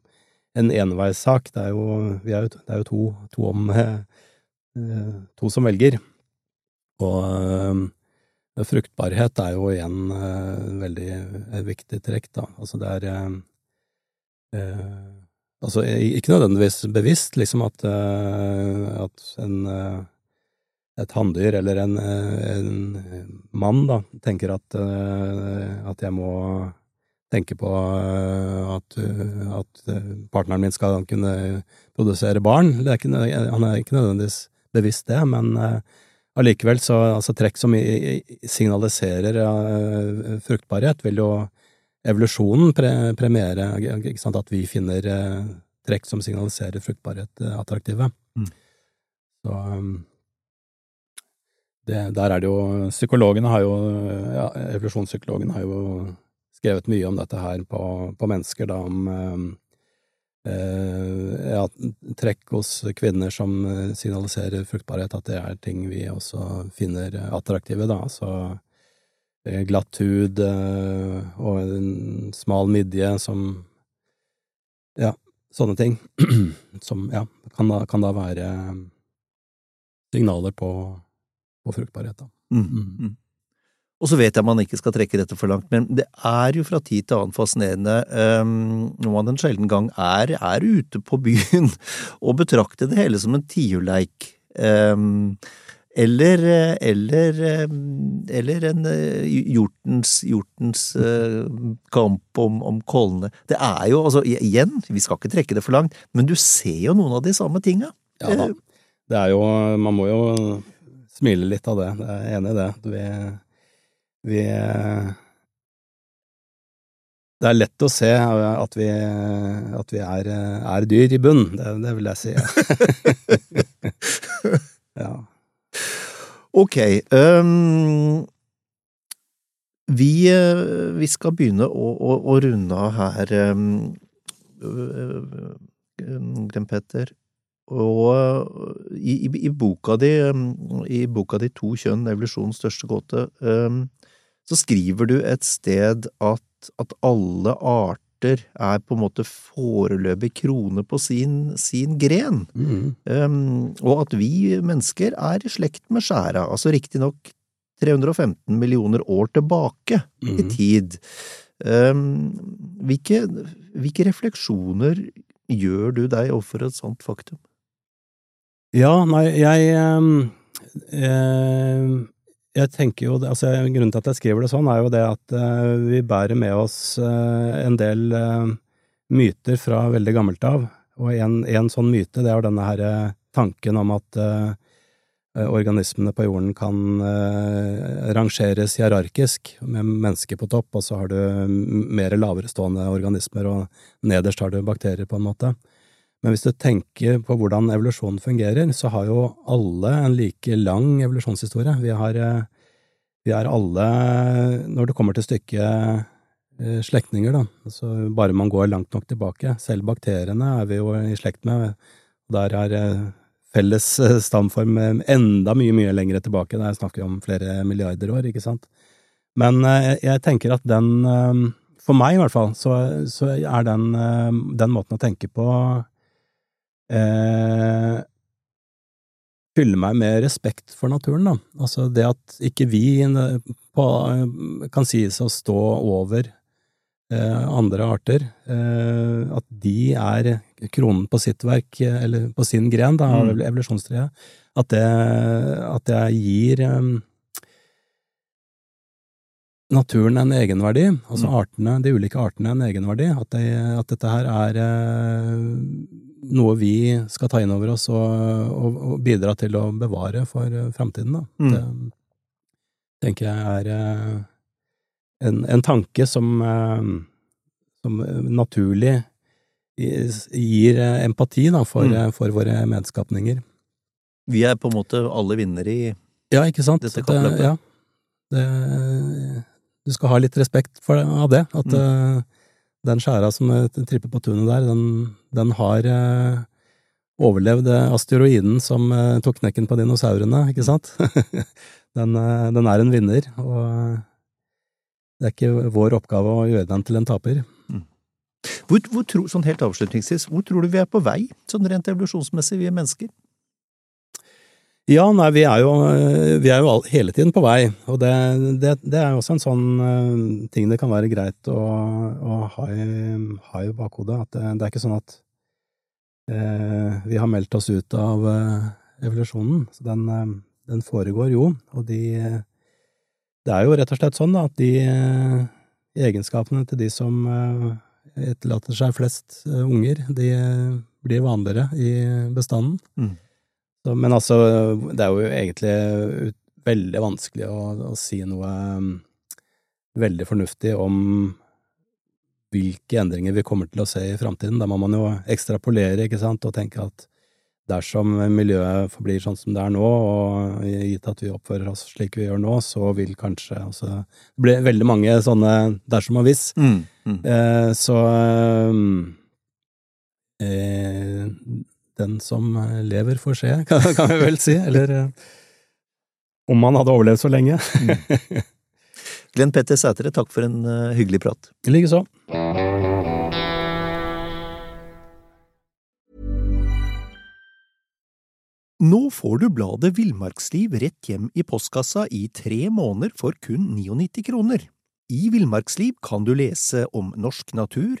en enveissak, det er jo, er jo, det er jo to, to, om eh, To som velger. Og fruktbarhet er jo igjen veldig viktig trekk, da. Altså det er Altså ikke nødvendigvis bevisst, liksom, at, at en et hanndyr eller en, en, mann da, tenker at, eh, at jeg må tenke på eh, at, at, partneren min skal kunne produsere barn. Er ikke, han er ikke nødvendigvis bevisst det, men eh, allikevel så altså trekk som signaliserer fruktbarhet, vil jo evolusjonen pre premiere at vi finner trekk som signaliserer fruktbarhet attraktive. Mm. Så det, der er det jo Psykologene har jo ja, Evolusjonspsykologene har jo skrevet mye om dette her på, på mennesker, da, om eh, ja, trekk hos kvinner som signaliserer fruktbarhet, at det er ting vi også finner attraktive, da. Så eh, glatt hud eh, og en smal midje som Ja, sånne ting. som ja, kan da, kan da være signaler på og fruktbarhet. Mm. Mm. mm. Og så vet jeg man ikke skal trekke dette for langt, men det er jo fra tid til annen fascinerende um, når man en sjelden gang er, er, ute på byen og betrakter det hele som en tiurleik. Um, eller, eller, eller, en hjortens, hjortens uh, kamp om, om kollene. Det er jo, altså igjen, vi skal ikke trekke det for langt, men du ser jo noen av de samme tinga. Ja da. Det er jo Man må jo smiler litt av det. Jeg er enig i det. Vi, vi Det er lett å se at vi, at vi er, er, dyr i bunn, det, det vil jeg si. ja. Ok. Um, vi, vi, skal begynne å, å, å runde av her, um, Glenn Petter. Og i, i, i, boka di, i boka di To kjønn, evolusjonens største gåte, så skriver du et sted at, at alle arter er på en måte foreløpig krone på sin, sin gren. Mm. Um, og at vi mennesker er i slekt med skjæra, altså riktignok 315 millioner år tilbake mm. i tid. Um, hvilke, hvilke refleksjoner gjør du deg overfor et sånt faktum? Ja, nei, jeg eh, Jeg tenker jo altså Grunnen til at jeg skriver det sånn, er jo det at eh, vi bærer med oss eh, en del eh, myter fra veldig gammelt av. Og en, en, sånn myte, det er denne her eh, tanken om at eh, organismene på jorden kan rangeres hierarkisk, med mennesker på topp, og så har du mer laverestående organismer, og nederst har du bakterier, på en måte. Men hvis du tenker på hvordan evolusjonen fungerer, så har jo alle en like lang evolusjonshistorie. Vi har, eh, vi er alle, når det kommer til stykket, eh, slektninger, da. Altså bare man går langt nok tilbake. Selv bakteriene er vi jo i slekt med. Der er eh, felles stamform enda mye, mye lengre tilbake. Der snakker vi om flere milliarder år, ikke sant. Men jeg, tenker at den For meg, i hvert fall, så, så er den, den, måten å tenke på eh, Fylle meg med respekt for naturen, da. Altså det at ikke vi på, kan sies å stå over eh, andre arter. Eh, at de er kronen på sitt verk, eller på sin gren, da, av mm. evolusjonstreet. At det, at det gir eh, naturen en egenverdi, altså mm. artene, de ulike artene en egenverdi. At, det, at dette her er uh, noe vi skal ta inn over oss og, og, og bidra til å bevare for uh, framtiden. Mm. Det tenker jeg er uh, en, en, tanke som, som naturlig gir empati da, for, mm. for våre medskapninger. Vi er på en måte alle vinnere i ja, ikke sant? dette kappløpet. Ja. Det, du skal ha litt respekt for det, av det. At mm. Den skjæra som tripper på tunet der, den, den har eh, overlevd asteroiden som eh, tok knekken på dinosaurene, ikke sant? den, den, er en vinner, og det er ikke vår oppgave å gjøre den til en taper. Mm. Hvor, hvor tro, sånn helt avslutningsvis, hvor tror du vi er på vei, sånn rent evolusjonsmessig, vi er mennesker? Ja, nei, vi er jo, vi er jo hele tiden på vei, og det, det, det, er jo også en sånn uh, ting det kan være greit å, å ha, i, ha, i, bakhodet. At det, det, er ikke sånn at uh, vi har meldt oss ut av uh, evolusjonen. Så den, den, foregår jo, og de Det er jo rett og slett sånn da, at de egenskapene til de som etterlater seg flest unger, de blir vanligere i bestanden. Mm. Så, men altså, det er jo egentlig veldig vanskelig å, å si noe um, veldig fornuftig om hvilke endringer vi kommer til å se i framtiden. Da må man jo ekstrapolere, ikke sant, og tenke at dersom miljøet forblir sånn som det er nå, og gitt at vi oppfører oss slik vi gjør nå, så vil kanskje altså Det blir veldig mange sånne dersom og hvis. Mm, mm. Eh, så eh, den som eh, lever, får se, kan, kan vi vel si. Eller eh, om han hadde overlevd så lenge. mm. Glenn Petter Sætre, takk for en uh, hyggelig prat. Likeså. Nå får du bladet Villmarksliv rett hjem i postkassa i tre måneder for kun 99 kroner. I Villmarksliv kan du lese om norsk natur,